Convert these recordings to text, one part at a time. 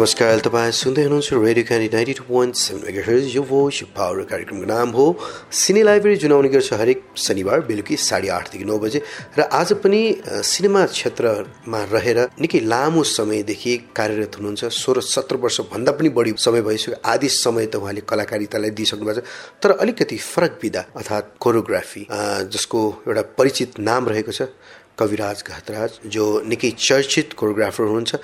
नमस्कार तपाईँ सुन्दै हुनुहुन्छ radio Candid ninety two point seven यो भोइस पावर कार्यक्रमको नाम हो। सिने लाइब्रेरी जुन आउने गर्छ हरेक शनिबार बेलुकी साढे आठदेखि नौ बजे। र आज पनि सिनेमा क्षेत्रमा रहेर निकै लामो समयदेखि कार्यरत हुनुहुन्छ। सोह्र सत्र वर्षभन्दा पनि बढी समय भइसक्यो। आदि समय त उहाँले कलाकारितालाई दिइसक्नु भएको छ। तर अलिकति फरक विधा अर्थात् कोरियोग्राफी जसको एउटा परिचित नाम रहेको छ। कविराज घतराज जो निकै चर्चित कोरियोग्राफर हुनुहुन्छ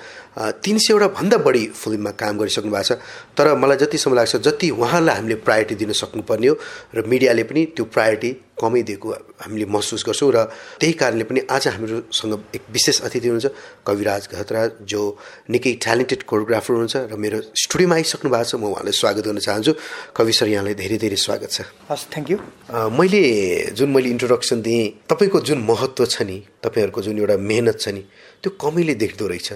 तिन सयवटा भन्दा बढी फिल्ममा काम गरिसक्नु भएको छ। तर मलाई जतिसम्म लाग्छ जति उहाँलाई हामीले प्रायोरिटी दिन सक्नुपर्ने हो र मिडियाले पनि त्यो प्रायोरिटी कमै दिएको हामीले महसुस गर्छौँ र त्यही कारणले पनि आज हामीहरूसँग एक विशेष अतिथि हुनुहुन्छ कविराज घतराज जो निकै ट्यालेन्टेड कोरियोग्राफर हुनुहुन्छ र मेरो स्टुडियोमा आइसक्नु भएको छ। म उहाँलाई स्वागत गर्न चाहन्छु। कवि सर यहाँलाई धेरै धेरै स्वागत छ। हस् थ्याङ्क यू मैले जुन मैले इन्ट्रोडक्सन दिएँ तपाईँको जुन महत्त्व छ नि तपाईँहरूको जुन एउटा मेहनत छ नि त्यो कमैले देख्दो रहेछ।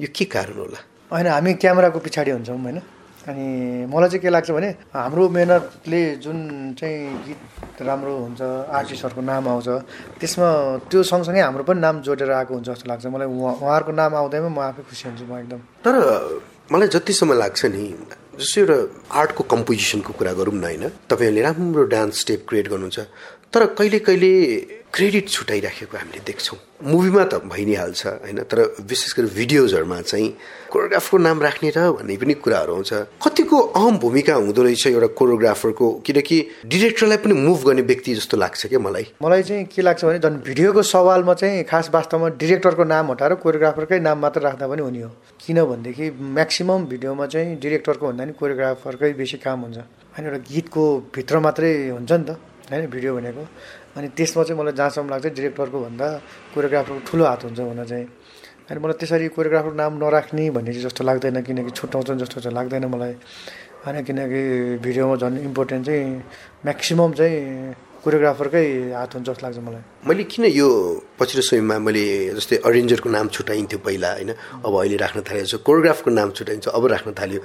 यो के कारण होला? होइन हामी क्यामेराको पछाडि हुन्छौँ होइन? अनि मलाई चाहिँ के लाग्छ भने हाम्रो मेहनतले जुन चाहिँ गीत राम्रो हुन्छ आर्टिस्टहरूको नाम आउँछ त्यसमा त्यो सँगसँगै हाम्रो पनि नाम जोडेर आएको हुन्छ जस्तो लाग्छ। मलाई उहाँ उहाँहरूको नाम आउँदैमा म आफै खुसी हुन्छु म एकदम। तर मलाई जतिसम्म लाग्छ नि जस्तो एउटा आर्टको कम्पोजिसनको कुरा गरौँ न होइन तपाईँहरूले राम्रो डान्स स्टेप क्रिएट गर्नुहुन्छ। तर कहिले कहिले क्रेडिट छुट्याइराखेको हामीले देख्छौँ। मुभीमा त भइ नै हाल्छ होइन? तर विशेष गरी भिडियोजहरूमा चाहिँ कोरियोग्राफरको नाम राख्ने र भन्ने पनि कुराहरू आउँछ। कतिको अहम भूमिका हुँदो रहेछ एउटा कोरियोग्राफरको किनकि डिरेक्टरलाई पनि मुभ गर्ने व्यक्ति जस्तो लाग्छ क्या मलाई। मलाई चाहिँ के लाग्छ भने झन् भिडियोको सवालमा चाहिँ खास वास्तवमा डिरेक्टरको नाम हटाएर कोरियोग्राफरकै नाम मात्र राख्दा पनि हुने हो। किनभनेदेखि म्याक्सिमम् भिडियोमा चाहिँ डिरेक्टरको भन्दा नि कोरियोग्राफरकै बेसी काम हुन्छ। होइन एउटा गीतको भित्र मात्रै हुन्छ नि त। होइन भिडियो भनेको। अनि त्यसमा चाहिँ मलाई जहाँसम्म लाग्छ डिरेक्टरको भन्दा कोरियोग्राफरको ठुलो हात हुन्छ भनेर चाहिँ। अनि मलाई त्यसरी कोरियोग्राफर नाम नराख्ने भन्ने चाहिँ जस्तो लाग्दैन किनकि छुट्याउँछन् जस्तो चाहिँ लाग्दैन मलाई। होइन किनकि भिडियोमा झन् इम्पोर्टेन्ट चाहिँ म्याक्सिमम् चाहिँ कोरियोग्राफरकै हात हुन्छ जस्तो लाग्छ मलाई। मैले किन यो पछिल्लो समयमा मैले जस्तै अरेन्जरको नाम छुट्याइन्थ्यो पहिला होइन? अब अहिले राख्न थालेको छ कोरियोग्राफको नाम छुट्याइन्छ अब राख्न थाल्यो।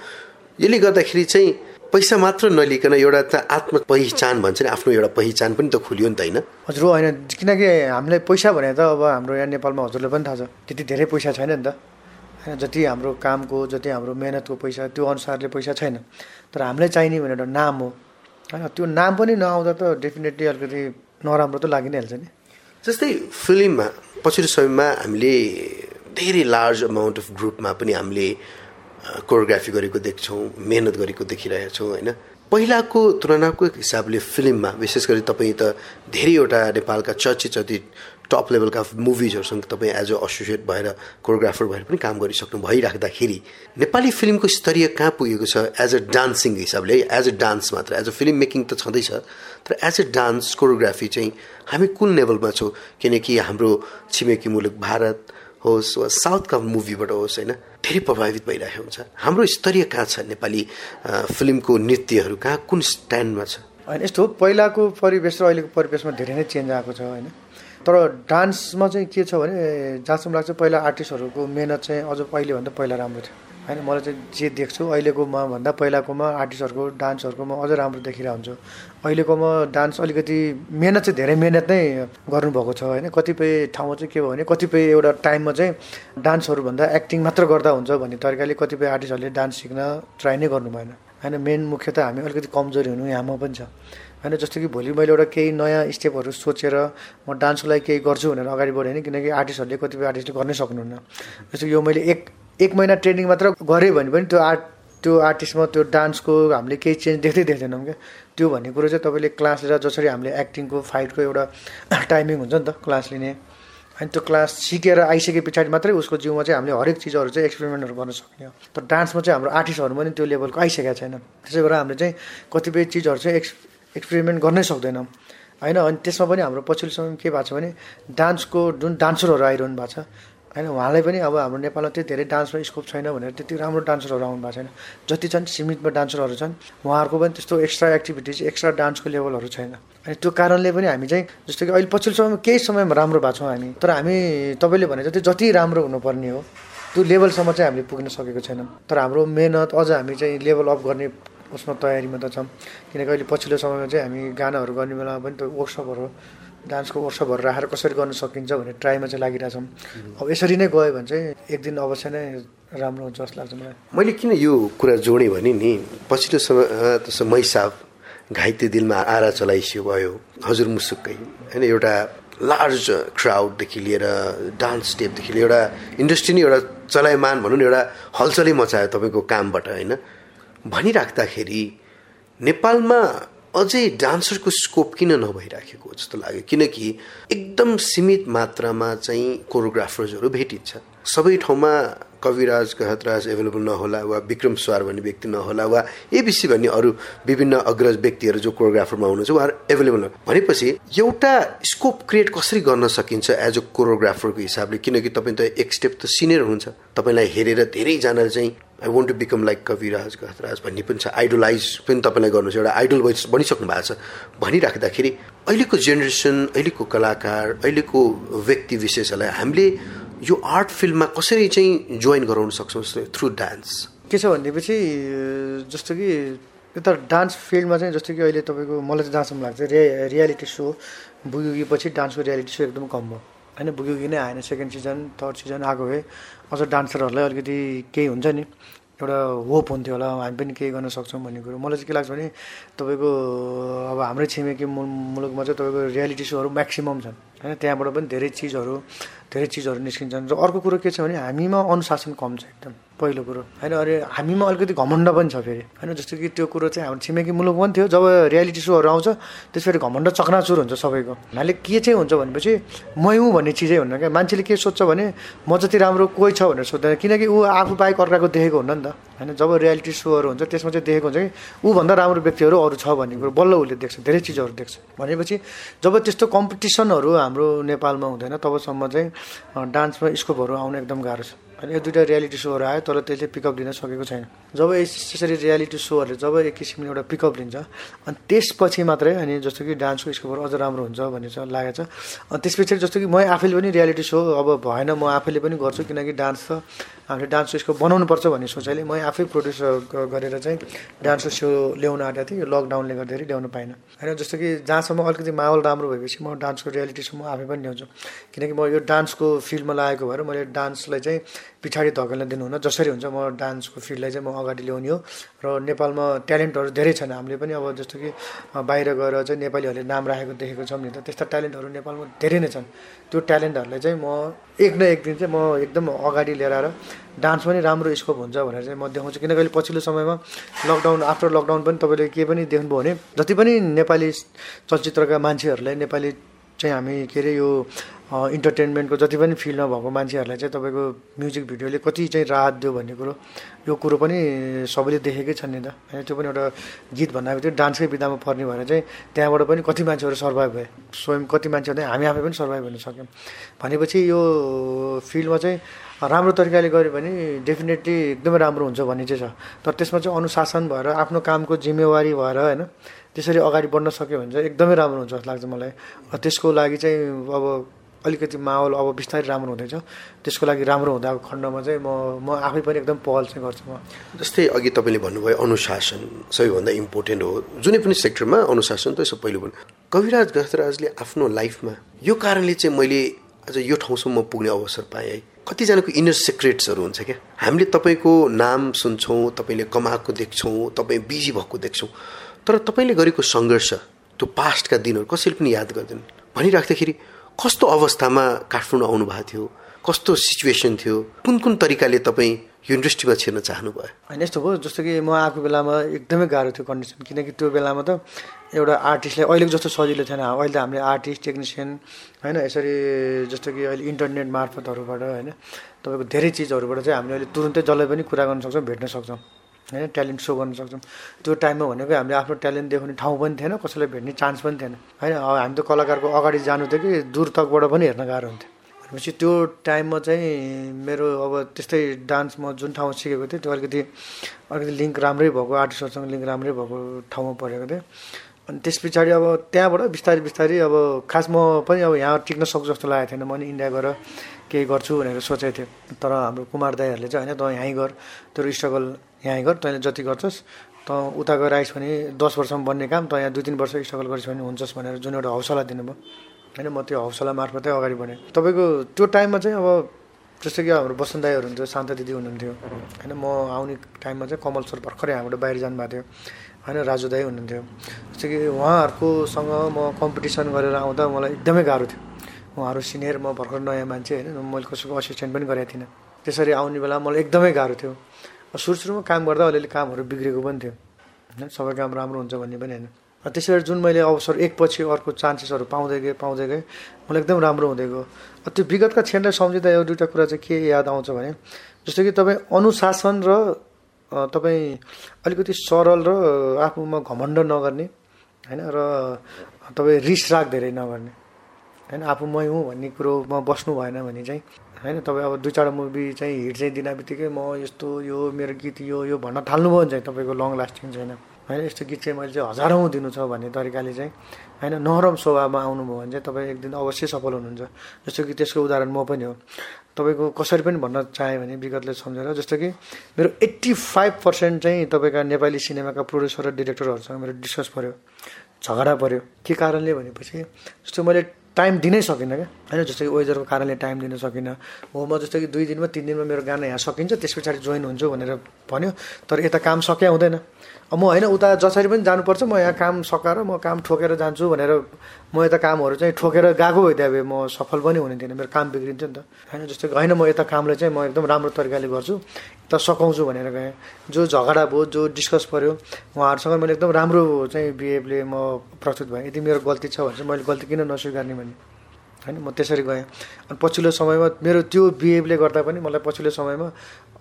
यसले गर्दाखेरि चाहिँ पैसा मात्र नलिकन एउटा त आत्म पहिचान भन्छ नि आफ्नो एउटा पहिचान पनि त खुल्यो नि त होइन? हजुर होइन। किनकि हामीलाई पैसा भने त अब हाम्रो यहाँ नेपालमा हजुरलाई पनि थाहा छ। त्यति धेरै पैसा छैन नि त। होइन जति हाम्रो कामको जति हाम्रो मेहनतको पैसा त्यो अनुसारले पैसा छैन। तर हामीलाई चाहिने भने एउटा नाम हो। होइन त्यो नाम पनि नआउँदा त डेफिनेटली अलिकति नराम्रो त लागि नै हाल्छ नि। जस्तै फिल्ममा पछिल्लो समयमा हामीले धेरै लार्ज अमाउन्ट अफ ग्रुपमा पनि हामीले कोरियोग्राफी गरेको देख्छौँ मेहनत गरेको देखिरहेका छौँ होइन? पहिलाको तुलनाको हिसाबले फिल्ममा विशेष गरी तपाईँ त धेरैवटा नेपालका चर्चित चर्चित टप लेभलका मुभिजहरूसँग तपाईँ एज अ एसोसिएट भएर कोरियोग्राफर भएर पनि काम गरिसक्नु भइराख्दाखेरि नेपाली फिल्मको स्तरीय कहाँ पुगेको छ? एज अ डान्सिङ हिसाबले एज अ डान्स मात्र एज अ फिल्म मेकिङ त छँदैछ तर एज अ डान्स कोरियोग्राफी चाहिँ हामी कुन लेभलमा छौँ? किनकि हाम्रो छिमेकी मुलुक भारत होस् वा साउथका मुभीबाट होस् होइन धेरै प्रभावित भइरहेको हुन्छ। हाम्रो स्तरीय कहाँ छ नेपाली फिल्मको नृत्यहरू कहाँ? कुन स्ट्यान्डमा छ? होइन यस्तो पहिलाको परिवेश र अहिलेको परिवेशमा धेरै नै चेन्ज आएको छ होइन। तर डान्समा चाहिँ के छ भने जहाँसम्म लाग्छ पहिला आर्टिस्टहरूको मेहनत चाहिँ अझ पहिलेभन्दा पहिला राम्रो थियो। होइन मलाई चाहिँ जे देख्छु अहिलेकोमा भन्दा पहिलाकोमा आर्टिस्टहरूको डान्सहरूकोमा अझ राम्रो देखिरहेको हुन्छ अहिलेकोमा डान्स अलिकति मेहनत चाहिँ धेरै मेहनत नै गर्नुभएको छ होइन। कतिपय ठाउँमा चाहिँ के भयो भने कतिपय एउटा टाइममा चाहिँ डान्सहरूभन्दा एक्टिङ मात्र गर्दा हुन्छ भन्ने तरिकाले कतिपय आर्टिस्टहरूले डान्स सिक्न ट्राई नै गर्नु भएन। होइन मेन मुख्य त हामी अलिकति कमजोरी हुनु यहाँमा पनि छ। होइन जस्तो कि भोलि मैले एउटा केही नयाँ स्टेपहरू सोचेर म डान्सको लागि केही गर्छु भनेर अगाडि बढेँ होइन किनकि आर्टिस्टहरूले कतिपय आर्टिस्टले गर्नै सक्नुहुन्न। जस्तो यो मैले एक एक महिना ट्रेनिङ मात्र गरेँ भने पनि त्यो आर्ट त्यो आर्टिस्टमा त्यो डान्सको हामीले केही चेन्ज देख्दै देख्दैनौँ क्या। त्यो भन्ने कुरो चाहिँ तपाईँले क्लास लिएर जसरी हामीले एक्टिङको फाइटको एउटा टाइमिङ हुन्छ नि त क्लास लिने। अनि त्यो क्लास सिकेर आइसके पछाडि मात्रै उसको जिउमा चाहिँ हामीले हरेक चिजहरू चाहिँ एक्सपेरिमेन्टहरू गर्न सक्ने हो। तर डान्समा चाहिँ हाम्रो आर्टिस्टहरू पनि त्यो लेभलको आइसकेको छैन त्यसै भएर हामीले चाहिँ कतिपय चिजहरू चाहिँ एक्स एक्सपेरिमेन्ट गर्नै सक्दैनौँ। होइन अनि त्यसमा पनि हाम्रो पछिल्लो समयमा के भएको छ भने डान्सको जुन डान्सरहरू आइरहनु भएको छ होइन उहाँलाई पनि अब हाम्रो नेपालमा त्यति धेरै डान्समा स्कोप छैन भनेर त्यति राम्रो डान्सरहरू आउनु भएको छैन। जति छन् सीमितमा डान्सरहरू छन् उहाँहरूको पनि त्यस्तो एक्स्ट्रा एक्टिभिटिज एक्स्ट्रा डान्सको लेभलहरू छैन। अनि त्यो कारणले पनि हामी चाहिँ जस्तो कि अहिले पछिल्लो समयमा केही समयमा राम्रो भएको छौँ हामी तर हामी तपाईँले भने जति जति राम्रो हुनुपर्ने हो त्यो लेभलसम्म चाहिँ हामीले पुग्न सकेको छैनौँ। तर हाम्रो मेहनत अझ हामी चाहिँ लेभल अप गर्ने उसमा तयारीमा त छौँ। किनकि अहिले पछिल्लो समयमा चाहिँ हामी गानाहरू गर्ने बेलामा पनि त वर्कसपहरू डान्सको वर्षभर राखेर कसरी गर्न सकिन्छ भन्ने ट्राईमा चाहिँ लागिरहेछौँ अब यसरी नै गयो भने चाहिँ एक दिन अवश्य नै राम्रो हुन्छ जस्तो लाग्छ मलाई। मैले किन यो कुरा जोडेँ भने नि पछिल्लो समय त्यसो मैसाब घाइते दिलमा आरा चलाइसियो भयो हजुर मुसुक्कै होइन एउटा लार्ज क्राउडदेखि लिएर डान्स स्टेपदेखि लिएर एउटा इन्डस्ट्री नै एउटा चलायमान भनौँ न एउटा हलचलै मचायो तपाईँको कामबाट होइन। भनिराख्दाखेरि नेपालमा अझै डान्सरको स्कोप किन नभइराखेको जस्तो लाग्यो? किनकि एकदम सीमित मात्रामा चाहिँ कोरियोग्राफर्सहरू भेटिन्छ। सबै ठाउँमा कविराज कहतराज एभाइलेबल नहोला वा विक्रम स्वार भन्ने व्यक्ति नहोला वा एबिसी भन्ने अरू विभिन्न अग्रज व्यक्तिहरू जो कोरियोग्राफरमा हुनुहुन्छ उहाँहरू एभाइलेबल भनेपछि एउटा स्कोप क्रिएट कसरी गर्न सकिन्छ एज अ कोरियोग्राफरको हिसाबले? किनकि तपाईँ त एक स्टेप त सिनियर हुन्छ तपाईँलाई हेरेर धेरैजनाले चाहिँ I want to become like Kabiraj Gahatraj भन्ने पनि छ। आइडोलाइज पनि तपाईँलाई गर्नु छ एउटा आइडल बनिसक्नु भएको छ। भनिराख्दाखेरि अहिलेको जेनेरेसन अहिलेको कलाकार अहिलेको व्यक्ति विशेषहरूलाई हामीले यो आर्ट फिल्डमा कसरी चाहिँ जोइन गराउन सक्छौँ थ्रु डान्स के छ भनेपछि जस्तो कि यता डान्स फिल्डमा चाहिँ जस्तो कि अहिले तपाईँको मलाई चाहिँ जहाँसम्म लाग्छ। रि रियालिटी सो बुगुगीपछि डान्सको रियालिटी सो एकदम कम भयो। होइन बुगुगी नै आएन। सेकेन्ड सिजन थर्ड सिजन आएको भए अझ डान्सरहरूलाई अलिकति केही हुन्छ नि। एउटा होप हुन्थ्यो होला हामी पनि केही गर्न सक्छौँ भन्ने कुरो। मलाई चाहिँ के लाग्छ भने तपाईँको अब हाम्रै छिमेकी मुलुकमा चाहिँ तपाईँको रियालिटी सोहरू म्याक्सिमम् छन्। होइन त्यहाँबाट पनि धेरै चिजहरू धेरै चिजहरू निस्किन्छन्। र अर्को कुरो के छ भने हामीमा अनुशासन कम छ एकदम पहिलो कुरो। होइन अरे हामीमा अलिकति घमण्ड पनि छ फेरि। होइन जस्तो कि त्यो कुरो चाहिँ हाम्रो छिमेकी मुलुक पनि थियो जब रियालिटी सोहरू आउँछ त्यसपछि घमण्ड चकनाचुर हुन्छ सबैको। हुनाले के चाहिँ हुन्छ भनेपछि मै हुँ भन्ने चिजै हुन्न क्या। मान्छेले के सोध्छ भने म जति राम्रो कोही छ भनेर सोध्दैन। किनकि ऊ आफू बाहेक अर्काको देखेको हुन्न नि त। होइन जब रियालिटी सोहरू हुन्छ त्यसमा चाहिँ देखेको हुन्छ कि ऊभन्दा राम्रो व्यक्तिहरू अरू छ भन्ने कुरो। बल्ल उसले देख्छ धेरै चिजहरू देख्छ। भनेपछि जब त्यस्तो कम्पिटिसनहरू हाम्रो नेपालमा हुँदैन तबसम्म चाहिँ डान्समा स्कोपहरू आउन एकदम गाह्रो छ। अनि यो दुइटा रियालिटी सोहरू आयो तर त्यसले पिकअप लिन सकेको छैन। जब यसरी रियालिटी सोहरूले जब एक किसिमले एउटा पिकअप लिन्छ अनि त्यसपछि मात्रै अनि जस्तो कि डान्सको स्कोपहरू अझ राम्रो हुन्छ भन्ने चाहिँ लागेको छ। अनि त्यस पछाडि जस्तो कि म आफैले पनि रियालिटी सो अब भएन म आफैले पनि गर्छु किनकि डान्स त हामीले डान्सको स्कोप बनाउनुपर्छ भन्ने सोचाइले म आफै प्रड्युस गरेर चाहिँ डान्सको सो ल्याउन आँटेको थिएँ। यो लकडाउनले गर्दाखेरि ल्याउन पाइनँ। होइन जस्तो कि जहाँसम्म अलिकति माहौल राम्रो भएपछि म डान्सको रियालिटी सो म आफै पनि ल्याउँछु। किनकि म यो डान्सको फिल्डमा लागेको भएर मैले डान्सलाई चाहिँ पछाडि धकेल्न दिनुहुन्न जसरी हुन्छ म डान्सको फिल्डलाई चाहिँ म अगाडि ल्याउने हो। र नेपालमा ट्यालेन्टहरू धेरै छन् हामीले पनि अब जस्तो कि बाहिर गएर चाहिँ नेपालीहरूले नाम राखेको देखेको छौँ नि त त्यस्ता ट्यालेन्टहरू नेपालमा धेरै नै छन्। त्यो ट्यालेन्टहरूलाई चाहिँ म एक न एक दिन चाहिँ म एकदम अगाडि लिएर आएर डान्स पनि राम्रो स्कोप हुन्छ भनेर चाहिँ म देखाउँछु। किनकि पछिल्लो समयमा लकडाउन आफ्टर लकडाउन पनि तपाईँले के पनि देख्नुभयो भने जति पनि नेपाली चलचित्रका मान्छेहरूलाई नेपाली चाहिँ हामी के अरे यो इन्टरटेनमेन्टको जति पनि फिल्डमा भएको मान्छेहरूलाई चाहिँ तपाईँको म्युजिक भिडियोले कति चाहिँ राहत दियो भन्ने कुरो यो कुरो पनि सबैले देखेकै छन् नि त। होइन त्यो पनि एउटा गीत भन्दा बित्तिकै डान्सकै विधामा पर्ने भएर चाहिँ त्यहाँबाट पनि कति मान्छेहरू सर्भाइभ भए स्वयं कति मान्छेहरू हामी आफै पनि सर्भाइभ हुन सक्यौँ। भनेपछि यो फिल्डमा चाहिँ राम्रो तरिकाले गऱ्यो भने डेफिनेटली एकदमै राम्रो हुन्छ भन्ने चाहिँ छ। तर त्यसमा चाहिँ अनुशासन भएर आफ्नो कामको जिम्मेवारी भएर होइन त्यसरी अगाडि बढ्न सक्यो भने चाहिँ एकदमै राम्रो हुन्छ जस्तो लाग्छ मलाई। त्यसको लागि चाहिँ अब अलिकति माहौल अब बिस्तारै राम्रो हुँदैछ। त्यसको लागि राम्रो हुँदा खण्डमा चाहिँ म म आफै पनि एकदम पहल चाहिँ गर्छु म। जस्तै अघि तपाईँले भन्नुभयो अनुशासन सबैभन्दा इम्पोर्टेन्ट हो। जुनै पनि सेक्टरमा अनुशासन त यसो पहिलो पनि कविराज गजराजले आफ्नो लाइफमा यो कारणले चाहिँ मैले आज यो ठाउँसम्म पुग्ने अवसर पाएँ है। कतिजनाको इनर सिक्रेट्सहरू हुन्छ क्या। हामीले तपाईँको नाम सुन्छौँ तपाईँले कमाएको देख्छौँ तपाईँ बिजी भएको देख्छौँ। तर तपाईँले गरेको सङ्घर्ष त्यो पास्टका दिनहरू कसैले पनि याद गर्दैन भनिराख्दाखेरि कस्तो अवस्थामा काठमाडौँ आउनुभएको थियो? कस्तो सिचुएसन थियो? कुन कुन तरिकाले तपाईँ यो इन्डस्ट्रीमा छिर्न चाहनुभयो? होइन यस्तो भयो जस्तो कि म आएको बेलामा एकदमै गाह्रो थियो कन्डिसन किनकि त्यो बेलामा त एउटा आर्टिस्टलाई अहिलेको जस्तो सजिलो थिएन। अहिले त हामीले आर्टिस्ट टेक्निसियन होइन यसरी जस्तो कि अहिले इन्टरनेट मार्फतहरूबाट होइन तपाईँको धेरै चिजहरूबाट चाहिँ हामीले अहिले तुरुन्तै जसलाई पनि कुरा गर्न सक्छौँ भेट्न सक्छौँ। होइन ट्यालेन्ट सो गर्न सक्छौँ। त्यो टाइममा भनेको हामीले आफ्नो ट्यालेन्ट देखाउने ठाउँ पनि थिएन कसैलाई भेट्ने चान्स पनि थिएन। होइन हामी त कलाकारको अगाडि जानु थियो कि दूर तकबाट पनि हेर्न गाह्रो हुन्थ्यो। भनेपछि त्यो टाइममा चाहिँ मेरो अब त्यस्तै डान्स म जुन ठाउँमा सिकेको थिएँ त्यो अलिकति अलिकति लिङ्क राम्रै भएको आर्टिस्टहरूसँग लिङ्क राम्रै भएको ठाउँमा पढेको थिएँ। अनि त्यस पछाडि अब त्यहाँबाट बिस्तारै बिस्तारै अब खास म पनि अब यहाँ टिक्न सक्छु जस्तो लागेको थिएन। म नि इन्डिया गएर केही गर्छु भनेर सोचेको थिएँ। तर हाम्रो कुमार दाईहरूले चाहिँ होइन त यहीँ गर। तेरो स्ट्रगल यहीँ गर तैँले जति गर्छस् त उता गएर आइस् भने दस वर्षमा बन्ने काम त यहाँ दुई तिन वर्ष स्ट्रगल गरिस् भने हुन्छस् भनेर जुन एउटा हौसला दिनुभयो। होइन म त्यो हौसला मार्फतै अगाडि बढेँ। तपाईँको त्यो टाइममा चाहिँ अब जस्तो कि हाम्रो बसन्त दाईहरू हुनुहुन्थ्यो शान्त दिदी हुनुहुन्थ्यो। होइन म आउने टाइममा चाहिँ कमल सर भर्खरै हामीबाट बाहिर जानुभएको थियो। होइन राजु दाई हुनुहुन्थ्यो। जस्तो कि उहाँहरूकोसँग म कम्पिटिसन गरेर आउँदा मलाई एकदमै गाह्रो थियो। उहाँहरू सिनियर म भर्खर नयाँ मान्छे होइन मैले कसैको असिस्टेन्ट पनि गरेको थिइनँ। त्यसरी आउने बेला मलाई एकदमै गाह्रो थियो। सुरु सुरुमा काम गर्दा अलिअलि कामहरू बिग्रेको पनि थियो। होइन? सबै काम राम्रो हुन्छ भन्ने पनि होइन। त्यसरी जुन मैले अवसर एकपछि अर्को चान्सेसहरू पाउँदै गएँ पाउँदै गएँ मलाई एकदम राम्रो हुँदै गयो। त्यो विगतका क्षणलाई सम्झिँदा एउटा दुइटा कुरा चाहिँ के याद आउँछ भने जस्तो कि तपाईँ अनुशासन र तपाईँ अलिकति सरल र आफूमा घमण्ड नगर्ने होइन? र तपाईँ रिस राग धेरै नगर्ने। होइन? आफू मै हुँ भन्ने कुरोमा बस्नु भएन भने चाहिँ होइन तपाईँ अब दुई चारवटा मुभी चाहिँ हिट चाहिँ दिन बित्तिकै म यस्तो यो मेरो गीत यो यो भन्न थाल्नुभयो भने चाहिँ तपाईँको लङ लास्टिङ छैन होइन। यस्तो गीत चाहिँ मैले चाहिँ हजारौँ दिनु छ भन्ने तरिकाले चाहिँ। होइन नरम स्वभावमा आउनुभयो भने चाहिँ तपाईँ एक दिन अवश्य सफल हुनुहुन्छ। जस्तो कि त्यसको उदाहरण म पनि हो। तपाईँको कसरी पनि भन्न चाहेँ भने विगतले सम्झेर जस्तो कि मेरो एट्टी फाइभ पर्सेन्ट चाहिँ तपाईँका नेपाली सिनेमाका प्रड्युसर र डिरेक्टरहरूसँग मेरो डिस्कस पऱ्यो झगडा पऱ्यो के कारणले भनेपछि जस्तो मैले टाइम दिनै सकिनँ क्या? होइन जस्तो कि वेदरको कारणले टाइम दिन सकिनँ। हो म जस्तो कि दुई दिनमा तिन दिनमा मेरो गाना यहाँ सकिन्छ त्यस पछाडि जोइन हुन्छु भनेर भन्यो तर यता काम सकिया हुँदैन। म होइन उता जसरी पनि जानुपर्छ म यहाँ काम सकाएर म काम ठोकेर जान्छु भनेर म यता कामहरू चाहिँ ठोकेर गएको भइदियो भए म सफल पनि हुने थिएन मेरो काम बिग्रिन्थ्यो नि त। होइन जस्तो होइन म यता कामलाई चाहिँ म एकदम राम्रो तरिकाले गर्छु त सकाउँछु भनेर गएँ। जो झगडा भयो जो डिस्कस पऱ्यो उहाँहरूसँग मैले एकदम राम्रो चाहिँ बिहेभले म प्रस्तुत भएँ। यदि मेरो गल्ती छ भने चाहिँ मैले गल्ती किन नस्वीकार्ने भने होइन म त्यसरी गएँ। अनि पछिल्लो समयमा मेरो त्यो बिहेभले गर्दा पनि मलाई पछिल्लो समयमा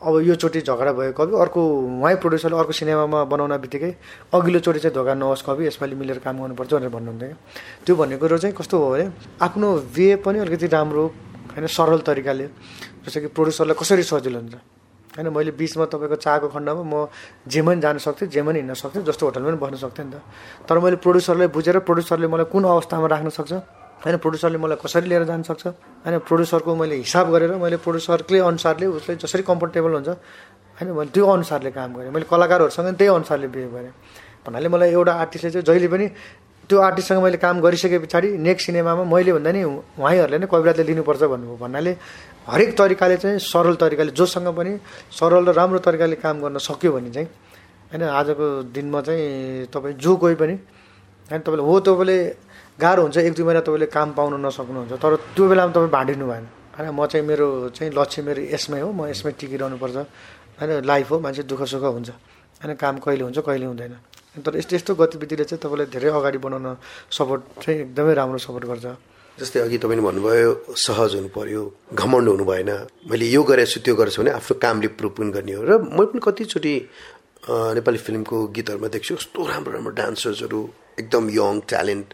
अब योचोटि झगडा भयो कवि अर्को उहाँ प्रड्युसरले अर्को सिनेमामा बनाउन बित्तिकै अघिल्लोचोटि चाहिँ धोका नहोस् कवि यसपालि मिलेर काम गर्नुपर्छ भनेर भन्नुहुन्थ्यो। त्यो भन्ने कुरो चाहिँ कस्तो हो भने आफ्नो बिहे पनि अलिकति राम्रो होइन सरल तरिकाले जस्तो कि प्रड्युसरलाई कसरी सजिलो हुन्छ। होइन मैले बिचमा तपाईँको चाको खण्डमा म जेमा पनि जान सक्थेँ जेमा पनि हिँड्न सक्थेँ जस्तो होटलमा पनि बस्न सक्थेँ नि त। तर मैले प्रड्युसरलाई बुझेर प्रड्युसरले मलाई कुन अवस्थामा राख्न सक्छ? होइन प्रड्युसरले मलाई कसरी लिएर जान सक्छ? होइन प्रड्युसरको मैले हिसाब गरेर मैले प्रड्युसरले अनुसारले उसले जसरी कम्फर्टेबल हुन्छ होइन मैले त्यो अनुसारले काम गरेँ। मैले कलाकारहरूसँग त्यही अनुसारले बिहेभ गरेँ। भन्नाले मलाई एउटा आर्टिस्टले चाहिँ जहिले पनि त्यो आर्टिस्टसँग मैले काम गरिसके पछाडि नेक्स्ट सिनेमामा मैले भन्दा नि उहाँहरूले नै कविराजले लिनुपर्छ भन्नुभयो। भन्नाले हरेक तरिकाले चाहिँ सरल तरिकाले जोसँग पनि सरल र राम्रो तरिकाले काम गर्न सक्यो भने चाहिँ होइन आजको दिनमा चाहिँ तपाईँ जो कोही पनि होइन तपाईँले हो तपाईँले गाह्रो हुन्छ एक दुई महिना तपाईँले काम पाउन नसक्नुहुन्छ तर त्यो बेलामा तपाईँ भाँडिनु भएन। होइन म चाहिँ मेरो चाहिँ लक्ष्य मेरो यसमै हो म यसमै टिकिरहनुपर्छ। होइन लाइफ हो मान्छे दुःख सुख हुन्छ। होइन काम कहिले हुन्छ कहिले हुँदैन। तर यस्तो यस्तो गतिविधिले चाहिँ तपाईँलाई धेरै अगाडि बढाउन सपोर्ट चाहिँ एकदमै राम्रो सपोर्ट गर्छ। जस्तै अघि तपाईँले भन्नुभयो सहज हुनु पर्यो घमण्ड हुनु भएन। मैले यो गरेछु त्यो गरेछु भने आफ्नो कामले प्रुभ पनि गर्ने हो। र मैले पनि कतिचोटि नेपाली फिल्मको गीतहरूमा देख्छु कस्तो राम्रो राम्रो डान्सर्सहरू एकदम यङ ट्यालेन्ट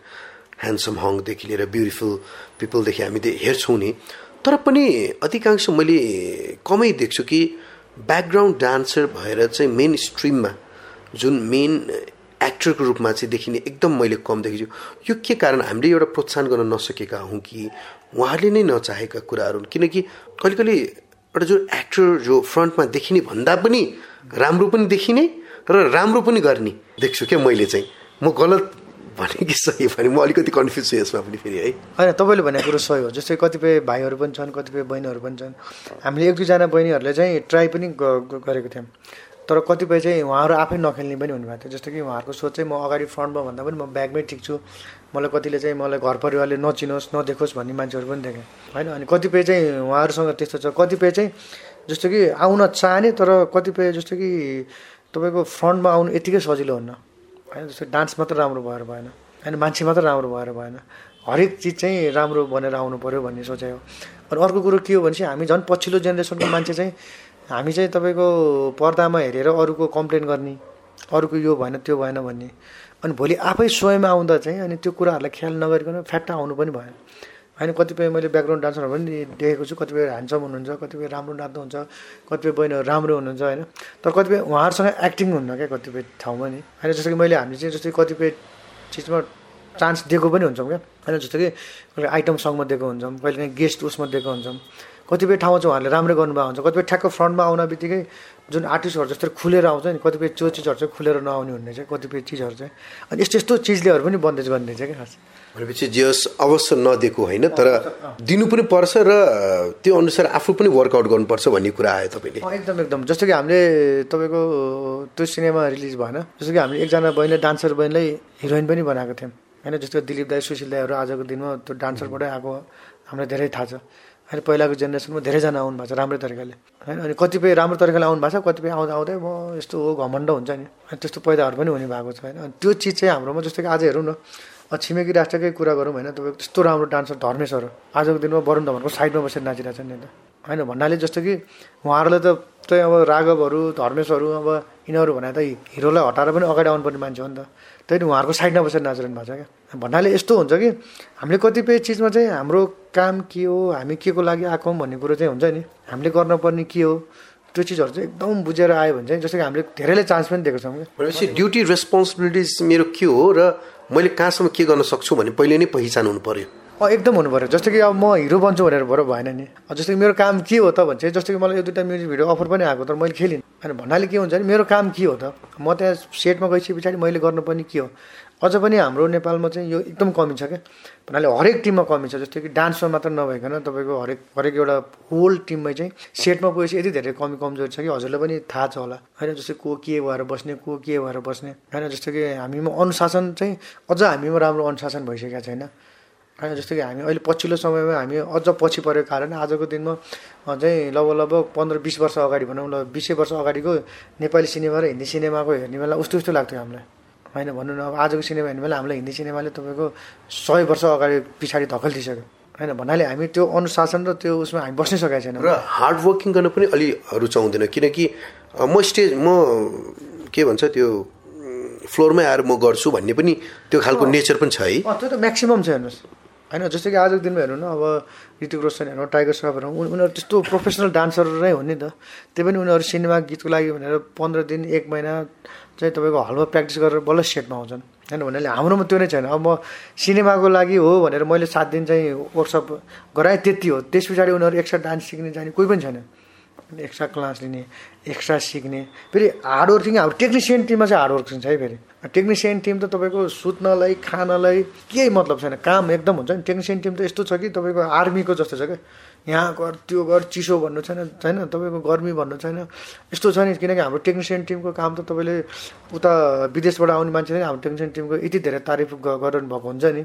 ह्यान्डसम हङदेखि लिएर ब्युटिफुल पिपलदेखि हामी हेर्छौँ नि। तर पनि अधिकांश मैले कमै देख्छु कि ब्याकग्राउन्ड डान्सर भएर चाहिँ मेन स्ट्रिममा जुन मेन एक्टरको रूपमा चाहिँ देखिने एकदम मैले कम देखेछु यो के कारण हामीले एउटा प्रोत्साहन गर्न नसकेका हौँ कि उहाँहरूले नै नचाहेका कुराहरू किनकि कहिले कहिले एउटा जो एक्टर जो फ्रन्टमा देखिने भन्दा पनि राम्रो पनि देखिने र राम्रो पनि गर्ने देख्छु क्या मैले चाहिँ। म गलत भने कि सही भने म अलिकति कन्फ्युज छु यसमा पनि फेरि है। होइन तपाईँले भनेको कुरो सही हो। जस्तै कतिपय भाइहरू पनि छन् कतिपय बहिनीहरू पनि छन्। हामीले एक दुईजना बहिनीहरूले चाहिँ ट्राई पनि गरेको थियौँ। तर कतिपय चाहिँ उहाँहरू आफै नखेल्ने पनि हुनुभएको थियो। जस्तो कि उहाँहरूको सोच चाहिँ म अगाडि फ्रन्टमा भन्दा पनि म ब्यागमै ठिक छु। मलाई कतिले चाहिँ मलाई घर परिवारले नचिनोस् नदेखोस् भन्ने मान्छेहरू पनि देखेँ। होइन अनि कतिपय चाहिँ उहाँहरूसँग त्यस्तो छ। कतिपय चाहिँ जस्तो कि आउन चाहने तर कतिपय जस्तो कि तपाईँको फ्रन्टमा आउनु यतिकै सजिलो हुन्न। होइन जस्तो डान्स मात्र राम्रो भएर भएन। होइन मान्छे मात्र राम्रो भएर भएन। हरेक चिज चाहिँ राम्रो बनेर आउनु पऱ्यो भन्ने सोचाइ हो। अनि अर्को कुरो के हो भने चाहिँ हामी झन् पछिल्लो जेनेरेसनको मान्छे चाहिँ हामी चाहिँ तपाईँको पर्दामा हेरेर अरूको कम्प्लेन गर्ने अरूको यो भएन त्यो भएन भन्ने। अनि भोलि आफै स्वयंमा आउँदा चाहिँ अनि त्यो कुराहरूलाई ख्याल नगरिकन फ्याट्टा आउनु पनि भएन। होइन कतिपय मैले ब्याकग्राउन्ड डान्सरहरू पनि देखेको छु कतिपय ह्यान्डसम हुनुहुन्छ कतिपय राम्रो नाच्नुहुन्छ कतिपय बहिनीहरू राम्रो हुनुहुन्छ होइन। तर कतिपय उहाँहरूसँग एक्टिङ हुन्न क्या कतिपय ठाउँमा नि। होइन जस्तो कि मैले हामी चाहिँ जस्तै कतिपय चिजमा चान्स दिएको पनि हुन्छौँ क्या। होइन जस्तो कि आइटम सङमा दिएको हुन्छौँ कहिले काहीँ गेस्ट उसमा दिएको हुन्छौँ। कतिपय ठाउँमा चाहिँ उहाँहरूले राम्रो गर्नुभएको हुन्छ। कतिपय ठ्याक्क फ्रन्टमा आउन बित्तिकै जुन आर्टिस्टहरू जस्तो खुलेर आउँछ नि कतिपय त्यो चिजहरू चाहिँ खुलेर नआउने हुने चाहिँ कतिपय चिजहरू चाहिँ। अनि यस्तो यस्तो चिजलेहरू पनि बन्देज गर्ने चाहिँ क्या खास। भनेपछि जे होस् अवश्य नदिएको होइन तर दिनु पनि पर्छ र त्यो अनुसार आफू पनि वर्कआउट गर्नुपर्छ भन्ने कुरा आयो तपाईँले। एकदम एकदम। जस्तो कि हामीले तपाईँको त्यो सिनेमा रिलिज भएन जस्तो कि हामीले एकजना बहिनीले डान्सर बहिनीलाई हिरोइन पनि बनाएको थियौँ। होइन जस्तो दिलीप दाई सुशील दाईहरू आजको दिनमा त्यो डान्सरबाटै आएको हामीलाई धेरै थाहा छ। अहिले पहिलाको जेनेरेसनमा धेरैजना आउनु भएको छ राम्रै तरिकाले। होइन अनि कतिपय राम्रो तरिकाले आउनु भएको छ कतिपय आउँदा आउँदै म यस्तो हो घमण्ड हुन्छ नि। अनि त्यस्तो पैदाहरू पनि हुने भएको छ होइन। अनि त्यो चिज चाहिँ हाम्रोमा जस्तो कि आज हेरौँ न छिमेकी राष्ट्रकै कुरा गरौँ होइन तपाईँको त्यस्तो राम्रो डान्सर धर्मेशहरू आजको दिनमा वरुण धवनको साइडमा बसेर नाचिरहेको छ नि त। होइन भन्नाले जस्तो कि उहाँहरूलाई त चाहिँ अब राघवहरू धर्मेशहरू अब यिनीहरू भने त हिरोलाई हटाएर पनि अगाडि आउनुपर्ने मान्छे हो नि त। त्यही उहाँहरूको साइडमा बसेर नाचिरहनु भएको छ क्या। भन्नाले यस्तो हुन्छ कि हामीले कतिपय चिजमा चाहिँ हाम्रो काम के हो हामी के को लागि आएको भन्ने कुरो चाहिँ हुन्छ नि। हामीले गर्नुपर्ने के हो त्यो चिजहरू चाहिँ एकदम बुझेर आयो भने चाहिँ जस्तो कि हामीले धेरैले चान्स पनि दिएको छौँ क्या। भनेपछि ड्युटी रेस्पोन्सिबिलिटिज मेरो के हो र मैले कहाँसम्म के गर्न सक्छु भने पहिले नै पहिचान हुनु पर्यो। अँ एकदम हुनु पऱ्यो जस्तो कि अब म हिरो बन्छु भनेर भएर भएन नि। जस्तो कि मेरो काम के हो त भन्छ जस्तो कि मलाई यो दुइटा म्युजिक भिडियो अफर पनि आएको तर मैले खेलिनँ। होइन भन्नाले के हुन्छ भने मेरो काम के हो त? म त्यहाँ सेटमा गइसके पछाडि मैले गर्नुपर्ने के हो? अझ पनि हाम्रो नेपालमा चाहिँ यो एकदम कमी छ क्या। भन्नाले हरेक टिममा कमी छ। जस्तो कि डान्समा मात्र नभइकन तपाईँको हरेक हरेक एउटा होल टिममै चाहिँ सेटमा गएपछि यति धेरै कमी कमजोरी छ कि हजुरलाई पनि थाहा छ होला। होइन जस्तो को के भएर बस्ने को के भएर बस्ने। होइन जस्तो कि हामीमा अनुशासन चाहिँ अझ हामीमा राम्रो अनुशासन भइसकेको छैन। होइन जस्तो कि हामी अहिले पछिल्लो समयमा हामी अझ पछि परेको कारण आजको दिनमा चाहिँ लगभग लगभग पन्ध्र बिस वर्ष अगाडि भनौँ ल बिसै वर्ष अगाडिको नेपाली सिनेमा र हिन्दी सिनेमाको हेर्ने बेला उस्तो उस्तो लाग्थ्यो हामीलाई। होइन भन्नु न अब आजको सिनेमा हेर्ने बेला हामीलाई हिन्दी सिनेमाले तपाईँको सय वर्ष अगाडि पछाडि धकल्दिसक्यो होइन भन्नाले हामी त्यो अनुशासन र त्यो उसमा हामी बस्नै सकेका छैनौँ। र हार्ड वर्किङ गर्न पनि अलि रुचाउँदैन किनकि म स्टेज म के भन्छ त्यो फ्लोरमै आएर म गर्छु भन्ने पनि त्यो खालको नेचर पनि छ है। त्यो त म्याक्सिमम् छ हेर्नुहोस्। होइन जस्तो कि आजको दिनमा हेर्नु न अब ऋतिक रोशन हेर्नु टाइगर श्रफ हेर्नु उनीहरू त्यस्तो प्रोफेसनल डान्सर नै हो नि त। त्यही पनि उनीहरू सिनेमा गीतको लागि भनेर पन्ध्र दिन एक महिना चाहिँ तपाईँको हलमा प्र्याक्टिस गरेर बल्ल सेटमा आउँछन्। होइन भन्नाले हाम्रोमा त्यो नै छैन। अब म सिनेमाको लागि हो भनेर मैले सात दिन चाहिँ वर्कसप गराएँ त्यति हो। त्यस पछाडि उनीहरू एक्स्ट्रा डान्स सिक्ने जाने कोही पनि छैन। एक्स्ट्रा क्लास लिने एक्स्ट्रा सिक्ने। फेरि हार्ड वर्किङ हाम्रो टेक्निसियन टिममा चाहिँ हार्ड वर्किङ छ है फेरि। टेक्निसियन टिम त तपाईँको सुत्नलाई खानलाई केही मतलब छैन। काम एकदम हुन्छ नि। टेक्निसियन टिम त यस्तो छ कि तपाईँको आर्मीको जस्तो छ क्या। यहाँ गर त्यो गर चिसो भन्नु छैन छैन। तपाईँको गर्मी भन्नु छैन। यस्तो छ नि किनकि हाम्रो टेक्निसियन टिमको काम त तपाईँले उता विदेशबाट आउने मान्छेले हाम्रो टेक्निसियन टिमको यति धेरै तारिफ गरिरहनु भएको हुन्छ नि।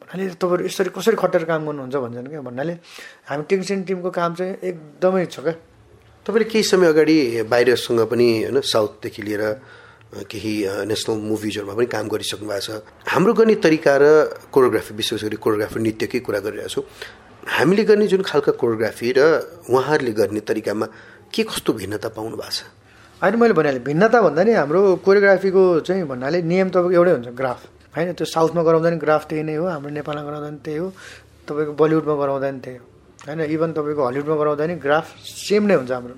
भन्नाले तपाईँहरू यसरी कसरी खटेर काम गर्नुहुन्छ भन्छन् क्या। भन्नाले हामी टेक्निसियन टिमको काम चाहिँ एकदमै छ क्या। तपाईँले केही समय अगाडि बाहिरसँग पनि होइन साउथदेखि लिएर केही नेसनल मुभिजहरूमा पनि काम गरिसक्नु भएको छ। हाम्रो गर्ने तरिका र कोरियोग्राफी विशेष गरी कोरियोग्राफी नृत्यकै कुरा गरिरहेको छु। हामीले गर्ने जुन खालका कोरियोग्राफी र उहाँहरूले गर्ने तरिकामा के कस्तो भिन्नता पाउनु भएको छ? होइन मैले भनिहालेँ भिन्नता भन्दा नि हाम्रो कोरियोग्राफीको चाहिँ भन्नाले नियम तपाईँको एउटै हुन्छ ग्राफ होइन त्यो साउथमा गराउँदा नि ग्राफ त्यही नै हो हाम्रो नेपालमा गराउँदा नि त्यही हो तपाईँको बलिउडमा गराउँदा नि त्यही हो। होइन इभन तपाईँको हलिउडमा गराउँदा नि ग्राफ सेम नै हुन्छ हाम्रो।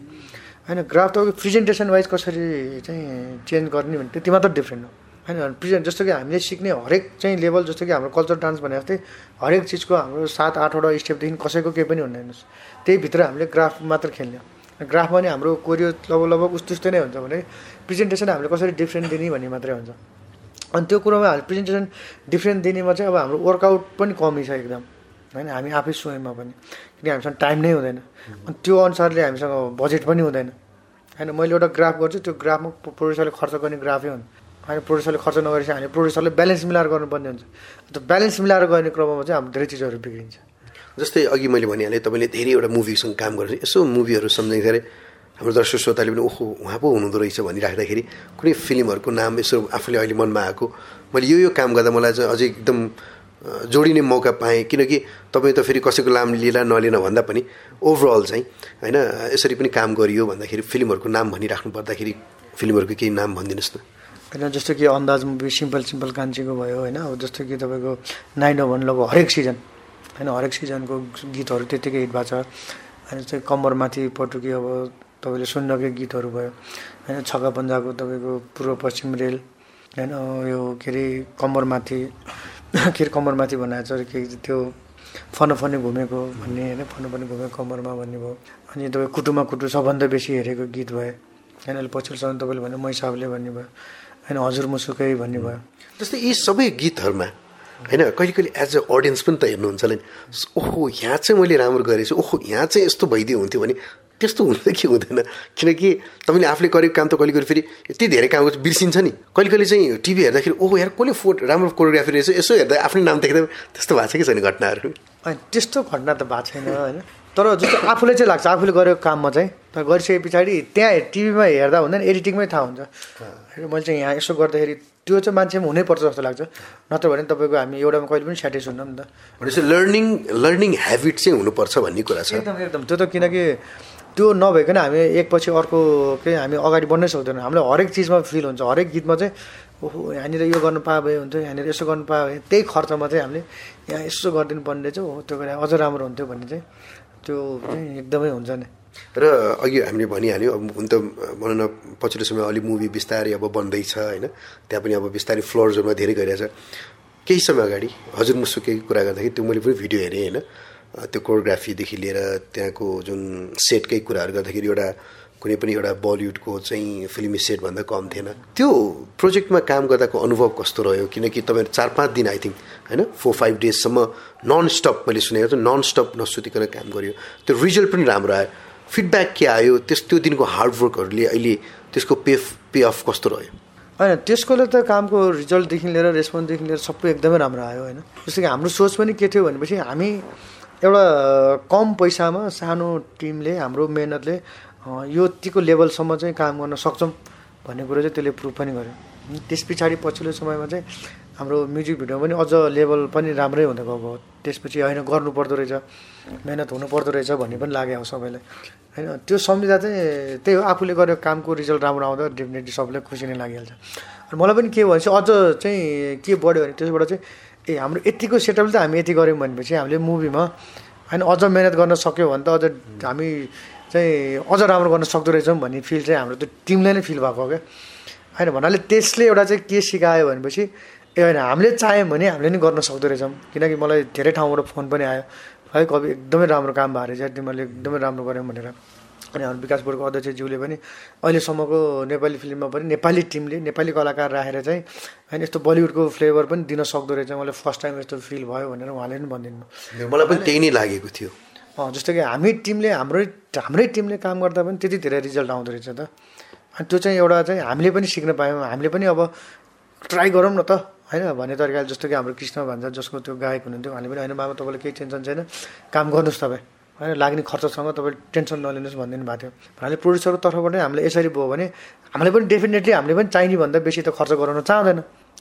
होइन ग्राफ तपाईँको प्रेजेन्टेसन वाइज कसरी चाहिँ चेन्ज गर्ने भने त्यति मात्र डिफ्रेन्ट हो। होइन प्रेजेन्ट जस्तो कि हामीले सिक्ने हरेक चाहिँ लेभल जस्तो कि हाम्रो कल्चर डान्स भने जस्तै हरेक चिजको हाम्रो सात आठवटा स्टेपदेखि कसैको केही पनि हुँदैन। त्यही भित्र हामीले ग्राफ मात्र खेल्ने ग्राफमा नि हाम्रो कोरियो लगभग लगभग उस्तो उस्तै नै हुन्छ भने प्रेजेन्टेसन हामीले कसरी डिफ्रेन्ट दिने भन्ने मात्रै हुन्छ। अनि त्यो कुरोमा हामीले प्रेजेन्टेसन डिफ्रेन्ट दिनेमा चाहिँ अब हाम्रो वर्कआउट पनि कमी छ एकदम। होइन हामी आफै स्वयंमा पनि। किनकि हामीसँग टाइम नै हुँदैन। अनि त्यो अनुसारले हामीसँग बजेट पनि हुँदैन। होइन मैले एउटा ग्राफ गर्छु त्यो ग्राफमा प्रड्युसरले खर्च गर्ने ग्राफै हुन्छ होइन प्रड्युसरले खर्च नगरेपछि हामीले प्रड्युसरले ब्यालेन्स मिलाएर गर्नुपर्ने हुन्छ। त्यो ब्यालेन्स मिलाएर गर्ने क्रममा चाहिँ हाम्रो धेरै चिजहरू बिग्रिन्छ। जस्तै अघि मैले भनिहालेँ तपाईँले धेरैवटा मुभीसँग काम गर्छ यसो मुभीहरू सम्झिँदाखेरि हाम्रो दर्शक श्रोताले पनि ओहो उहाँ पो हुनुहुँदो रहेछ भनिराख्दाखेरि कुनै फिल्महरूको नाम यसो आफूले अहिले मनमा आएको। मैले यो यो काम गर्दा मलाई चाहिँ अझै एकदम जोडिने मौका पाएँ। किनकि तपाईँ त फेरि कसैको नाम लिला नलिन भन्दा पनि ओभरअल चाहिँ होइन यसरी पनि काम गरियो भन्दाखेरि फिल्महरूको नाम भनिराख्नु पर्दाखेरि फिल्महरूको केही नाम भनिदिनुहोस् न। होइन जस्तो कि अन्दाज मुभी सिम्पल सिम्पल कान्छीको भयो होइन अब जस्तो कि तपाईँको नाइन भन लगभग हरेक सिजन होइन हरेक सिजनको गीतहरू त्यत्तिकै हिट भएको छ। होइन चाहिँ कम्मरमाथि पटुकी अब तपाईँले सुन्नकै गीतहरू भयो। होइन छक्का पन्जाको तपाईँको पूर्व पश्चिम रेल होइन यो के अरे कम्मरमाथि अरे कम्मरमाथि बनाएको छ के त्यो फनफनी घुमेको भन्ने होइन? फनफनी घुमेको कम्मरमा भन्ने भयो। अनि तपाईँ कुटुमा कुटु सबभन्दा बेसी हेरेको गीत भयो। होइन अहिले पछिल्लो समय तपाईँले भन्यो मैसाबले भन्ने भयो। होइन हजुर मुसुकै भन्ने भयो। जस्तै यी सबै गीतहरूमा होइन कहिले कहिले एज अ अडियन्स पनि त हेर्नुहुन्छ होला नि। ओहो यहाँ चाहिँ मैले राम्रो गरेछु ओहो यहाँ चाहिँ यस्तो भइदियो हुन्थ्यो भने त्यस्तो हुन्छ कि हुँदैन। किनकि तपाईँले आफूले गरेको काम त कहिले कहिले फेरि यति धेरै काम बिर्सिन्छ नि। कहिले कहिले चाहिँ टिभी हेर्दाखेरि ओहो यार कसले फोटो राम्रो कोरियोग्राफी रहेछ यसो हेर्दा आफ्नै नाम देख्दा त्यस्तो भएको छ कि छैन घटनाहरू? होइन त्यस्तो घटना त भएको छैन होइन। तर जस्तो आफूले चाहिँ लाग्छ आफूले गरेको काममा चाहिँ तर गरिसके पछाडि त्यहाँ टिभीमा हेर्दा हुँदैन एडिटिङमै थाहा हुन्छ। मैले चाहिँ यहाँ यसो गर्दाखेरि त्यो चाहिँ मान्छेमा हुनैपर्छ जस्तो लाग्छ। नत्र भने तपाईँको हामी एउटामा कहिले पनि स्याटिस हुन्न नि त। भनेपछि लर्निङ लर्निङ हेबिट चाहिँ हुनुपर्छ भन्ने कुरा छ। एकदम एकदम। त्यो त किनकि त्यो नभइकन हामी एकपछि अर्को के हामी अगाडि बढ्नै सक्दैनौँ। हामीलाई हरेक चिजमा फिल हुन्छ हरेक गीतमा चाहिँ ओहो यहाँनिर यो गर्नु पाए भए हुन्थ्यो यहाँनिर यसो गर्नु पाए भए त्यही खर्चमा चाहिँ हामीले यहाँ यसो गरिदिनु पर्ने चाहिँ हो त्यो गरेर अझ राम्रो हुन्थ्यो भन्ने चाहिँ त्यो चाहिँ एकदमै हुन्छ नि। र अघि हामीले भनिहाल्यो अब हुन त भनौँ न पछिल्लो समय अलिक मुभी बिस्तारै अब बन्दैछ होइन? त्यहाँ पनि अब बिस्तारै फ्लोर्सहरूमा धेरै गरिरहेछ केही समय अगाडि हजुर मुसुकेको कुरा गर्दाखेरि त्यो मैले पनि भिडियो हेरेँ होइन? त्यो कोरियोग्राफीदेखि लिएर त्यहाँको जुन सेटकै कुराहरू गर्दाखेरि एउटा कुनै पनि एउटा बलिउडको चाहिँ फिल्मी सेटभन्दा कम थिएन। त्यो प्रोजेक्टमा काम गर्दाको अनुभव कस्तो रह्यो? किनकि तपाईँहरू चार पाँच दिन आई थिङ्क होइन फोर फाइभ डेजसम्म नन स्टप मैले सुनेको छु नन स्टप नसुतिकन काम गर्यो। त्यो रिजल्ट पनि राम्रो आयो। फिडब्याक के आयो? त्यस त्यो दिनको हार्डवर्कहरूले अहिले त्यसको पे पे अफ कस्तो रह्यो? होइन त्यसकोले त कामको रिजल्टदेखि लिएर रेस्पोन्सदेखि लिएर सबै एकदमै राम्रो आयो होइन। जस्तो कि हाम्रो सोच पनि के थियो भनेपछि हामी एउटा कम पैसामा सानो टिमले हाम्रो मेहनतले यो यतिको लेभलसम्म चाहिँ काम गर्न सक्छौँ भन्ने कुरो चाहिँ त्यसले प्रुभ पनि गर्यो। त्यस पछाडि पछिल्लो समयमा चाहिँ हाम्रो म्युजिक भिडियो पनि अझ लेभल पनि राम्रै हुँदै गएको त्यसपछि होइन गर्नुपर्दो रहेछ मेहनत हुनुपर्दो रहेछ भन्ने पनि लाग्यो सबैलाई। होइन त्यो सम्झिँदा चाहिँ त्यही हो आफूले गरेको कामको रिजल्ट राम्रो आउँदा डेफिनेटली सबैलाई खुसी नै लागिहाल्छ। मलाई पनि के चाहिँ अझ चाहिँ के बढ्यो भने त्यसबाट चाहिँ ए हाम्रो यतिको सेटअपले त हामी यति गऱ्यौँ भनेपछि हामीले मुभीमा होइन अझ मिहिनेत गर्न सक्यो भने त अझ हामी चाहिँ अझ राम्रो गर्न सक्दो रहेछौँ भन्ने फिल चाहिँ हाम्रो त्यो टिमलाई नै फिल भएको क्या। होइन भन्नाले त्यसले एउटा चाहिँ के सिकायो भनेपछि ए होइन हामीले चाह्यौँ भने हामीले नि गर्न सक्दो रहेछौँ किनकि मलाई धेरै ठाउँबाट फोन पनि आयो। है कवि एकदमै राम्रो काम भएको रहेछ तिमीहरूले एकदमै राम्रो गऱ्यौँ भनेर। अनि हाम्रो विकास बोर्डको अध्यक्षज्यूले पनि अहिलेसम्मको नेपाली फिल्ममा पनि नेपाली टिमले नेपाली कलाकार राखेर चाहिँ होइन यस्तो बलिउडको फ्लेभर पनि दिन सक्दो रहेछ। मलाई फर्स्ट टाइम यस्तो फिल भयो भनेर उहाँले पनि भनिदिनु मलाई पनि त्यही नै लागेको थियो। जस्तो कि हामी टिमले हाम्रै हाम्रै टिमले काम गर्दा पनि त्यति धेरै रिजल्ट आउँदो रहेछ त। अनि त्यो चाहिँ एउटा चाहिँ हामीले पनि सिक्न पायौँ। हामीले पनि अब ट्राई गरौँ न त होइन? भन्ने तरिकाले जस्तो कि हाम्रो कृष्ण भन्छ जसको त्यो गायक हुनुहुन्थ्यो उहाँले पनि होइन मामा तपाईँलाई केही टेन्सन छैन। काम गर्नुहोस् तपाईँ। होइन लाग्ने खर्चसँग तपाईँ टेन्सन नलिनुहोस् भनिदिनु भएको थियो। हामीले प्रड्युसरको तर्फबाट हामीले यसरी भयो भने हामीले पनि डेफिनेटली हामीले पनि चाहिने भन्दा बेसी त खर्च गराउन चाहँदैन।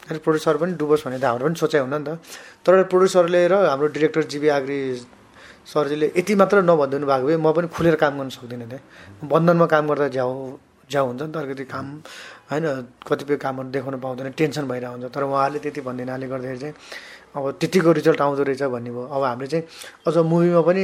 अनि प्रड्युसर पनि डुबोस् भने त हाम्रो पनि सोचाइ हुन नि त। तर प्रड्युसरले र हाम्रो डिरेक्टर जिबी आग्री सरजीले यति मात्र नभनिदिनु भएको भए म पनि खुलेर काम गर्न सक्दिनँ थिएँ बन्धनमा काम गर्दा झ्याउ झ्याउ हुन्छ नि त अलिकति काम होइन? कतिपय कामहरू देखाउनु पाउँदैन टेन्सन भइरहेको हुन्छ तर उहाँले त्यति भनिदिनाले गर्दाखेरि चाहिँ अब त्यतिको रिजल्ट आउँदो रहेछ भन्ने भयो। अब हामीले चाहिँ अझ मुभीमा पनि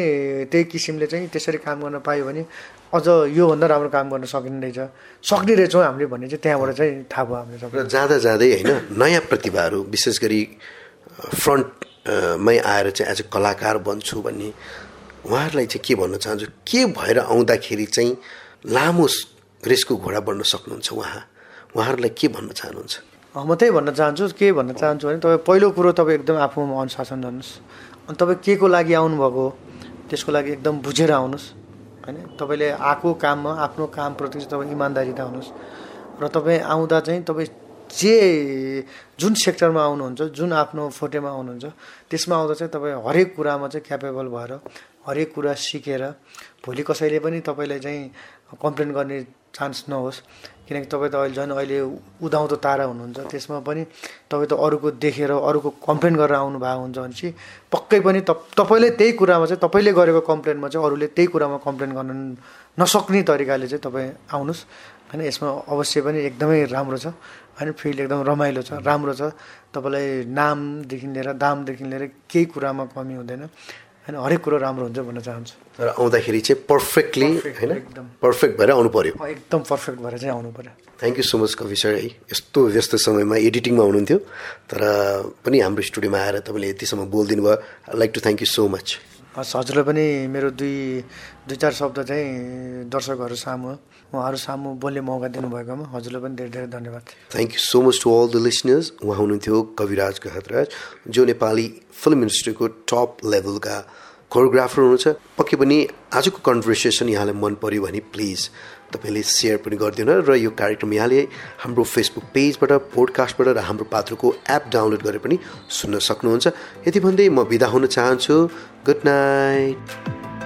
त्यही किसिमले चाहिँ त्यसरी काम गर्न पायो भने अझ योभन्दा राम्रो काम गर्न सकिने रहेछ। सक्ने रहेछौँ हामीले भन्ने चाहिँ त्यहाँबाट चाहिँ थाहा भयो हामीले सबै जाँदा जाँदै होइन नयाँ प्रतिभाहरू विशेष गरी फ्रन्टमै आएर चाहिँ एज अ कलाकार बन्छु भन्ने उहाँहरूलाई चाहिँ के भन्न चाहन्छु? के भएर आउँदाखेरि चाहिँ लामो रेसको घोडा बढ्न सक्नुहुन्छ उहाँ? उहाँहरूलाई के भन्न चाहनुहुन्छ? म त्यही भन्न चाहन्छु के भन्न चाहन्छु भने तपाईँ पहिलो कुरो तपाईँ एकदम आफूमा अनुशासन गर्नुहोस्। अनि तपाईँ के को लागि आउनुभएको त्यसको लागि एकदम बुझेर आउनुहोस्। होइन तपाईँले आएको काममा आफ्नो कामप्रति चाहिँ तपाईँ इमान्दारिता हुनुहोस्। र तपाईँ आउँदा चाहिँ तपाईँ जे जुन सेक्टरमा आउनुहुन्छ जुन आफ्नो फोटेमा आउनुहुन्छ त्यसमा आउँदा चाहिँ तपाईँ हरेक कुरामा चाहिँ क्यापेबल भएर हरेक कुरा सिकेर भोलि कसैले पनि तपाईँलाई चाहिँ कम्प्लेन गर्ने चान्स नहोस् किनकि तपाईँ त अहिले झन् अहिले उदाउँदो तारा हुनुहुन्छ। त्यसमा पनि तपाईँ त अरूको देखेर अरूको कम्प्लेन गरेर आउनु भएको हुन्छ भनेपछि पक्कै पनि त तपाईँले त्यही कुरामा चाहिँ तपाईँले गरेको कम्प्लेनमा चाहिँ अरूले त्यही कुरामा कम्प्लेन गर्न नसक्ने तरिकाले चाहिँ तपाईँ आउनुहोस्। होइन यसमा अवश्य पनि एकदमै राम्रो छ। होइन फिल्ड एकदम रमाइलो छ राम्रो छ। तपाईँलाई नामदेखि लिएर दामदेखि लिएर केही कुरामा कमी हुँदैन। होइन हरेक कुरो राम्रो हुन्छ भन्न चाहन्छु। तर आउँदाखेरि चाहिँ पर्फेक्टली होइन? एकदम। पर्फेक्ट भएर आउनु पर्यो। एकदम पर्फेक्ट भएर चाहिँ आउनु पऱ्यो thank you so much Kabi sir. है यस्तो व्यस्त समयमा एडिटिङमा हुनुहुन्थ्यो। तर पनि हाम्रो स्टुडियोमा आएर तपाईँले यतिसम्म बोलिदिनु भयो I like to thank you so much हस् हजुरलाई पनि मेरो दुई दुई चार शब्द चाहिँ दर्शकहरू सामु उहाँहरू सामु बोल्ने मौका दिनुभएकोमा हजुरलाई पनि धेरै धेरै धन्यवाद। Thank you so much to all the listeners उहाँ हुनुहुन्थ्यो कविराज गहतराज जो नेपाली फिल्म इन्डस्ट्रीको टप लेभलका कोरियोग्राफर हुनुहुन्छ। पक्कै पनि आजको कन्भर्सेसन यहाँलाई मन पर्यो भने प्लिज तपाईँले सेयर पनि गरिदिनु र यो कार्यक्रम यहाँले हाम्रो फेसबुक पेजबाट पोडकास्टबाट र हाम्रो पात्रको एप डाउनलोड गरेर पनि सुन्न सक्नुहुन्छ। यति भन्दै म बिदा हुन चाहन्छु। Good night